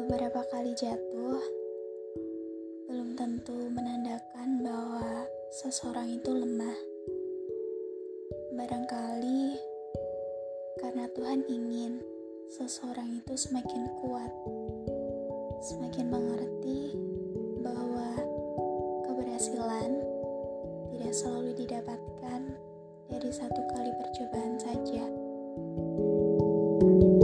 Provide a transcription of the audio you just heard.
Beberapa kali jatuh belum tentu menandakan bahwa seseorang itu lemah. Barangkali karena Tuhan ingin seseorang itu semakin kuat, semakin mengerti bahwa keberhasilan tidak selalu didapatkan dari satu kali percobaan saja. thank you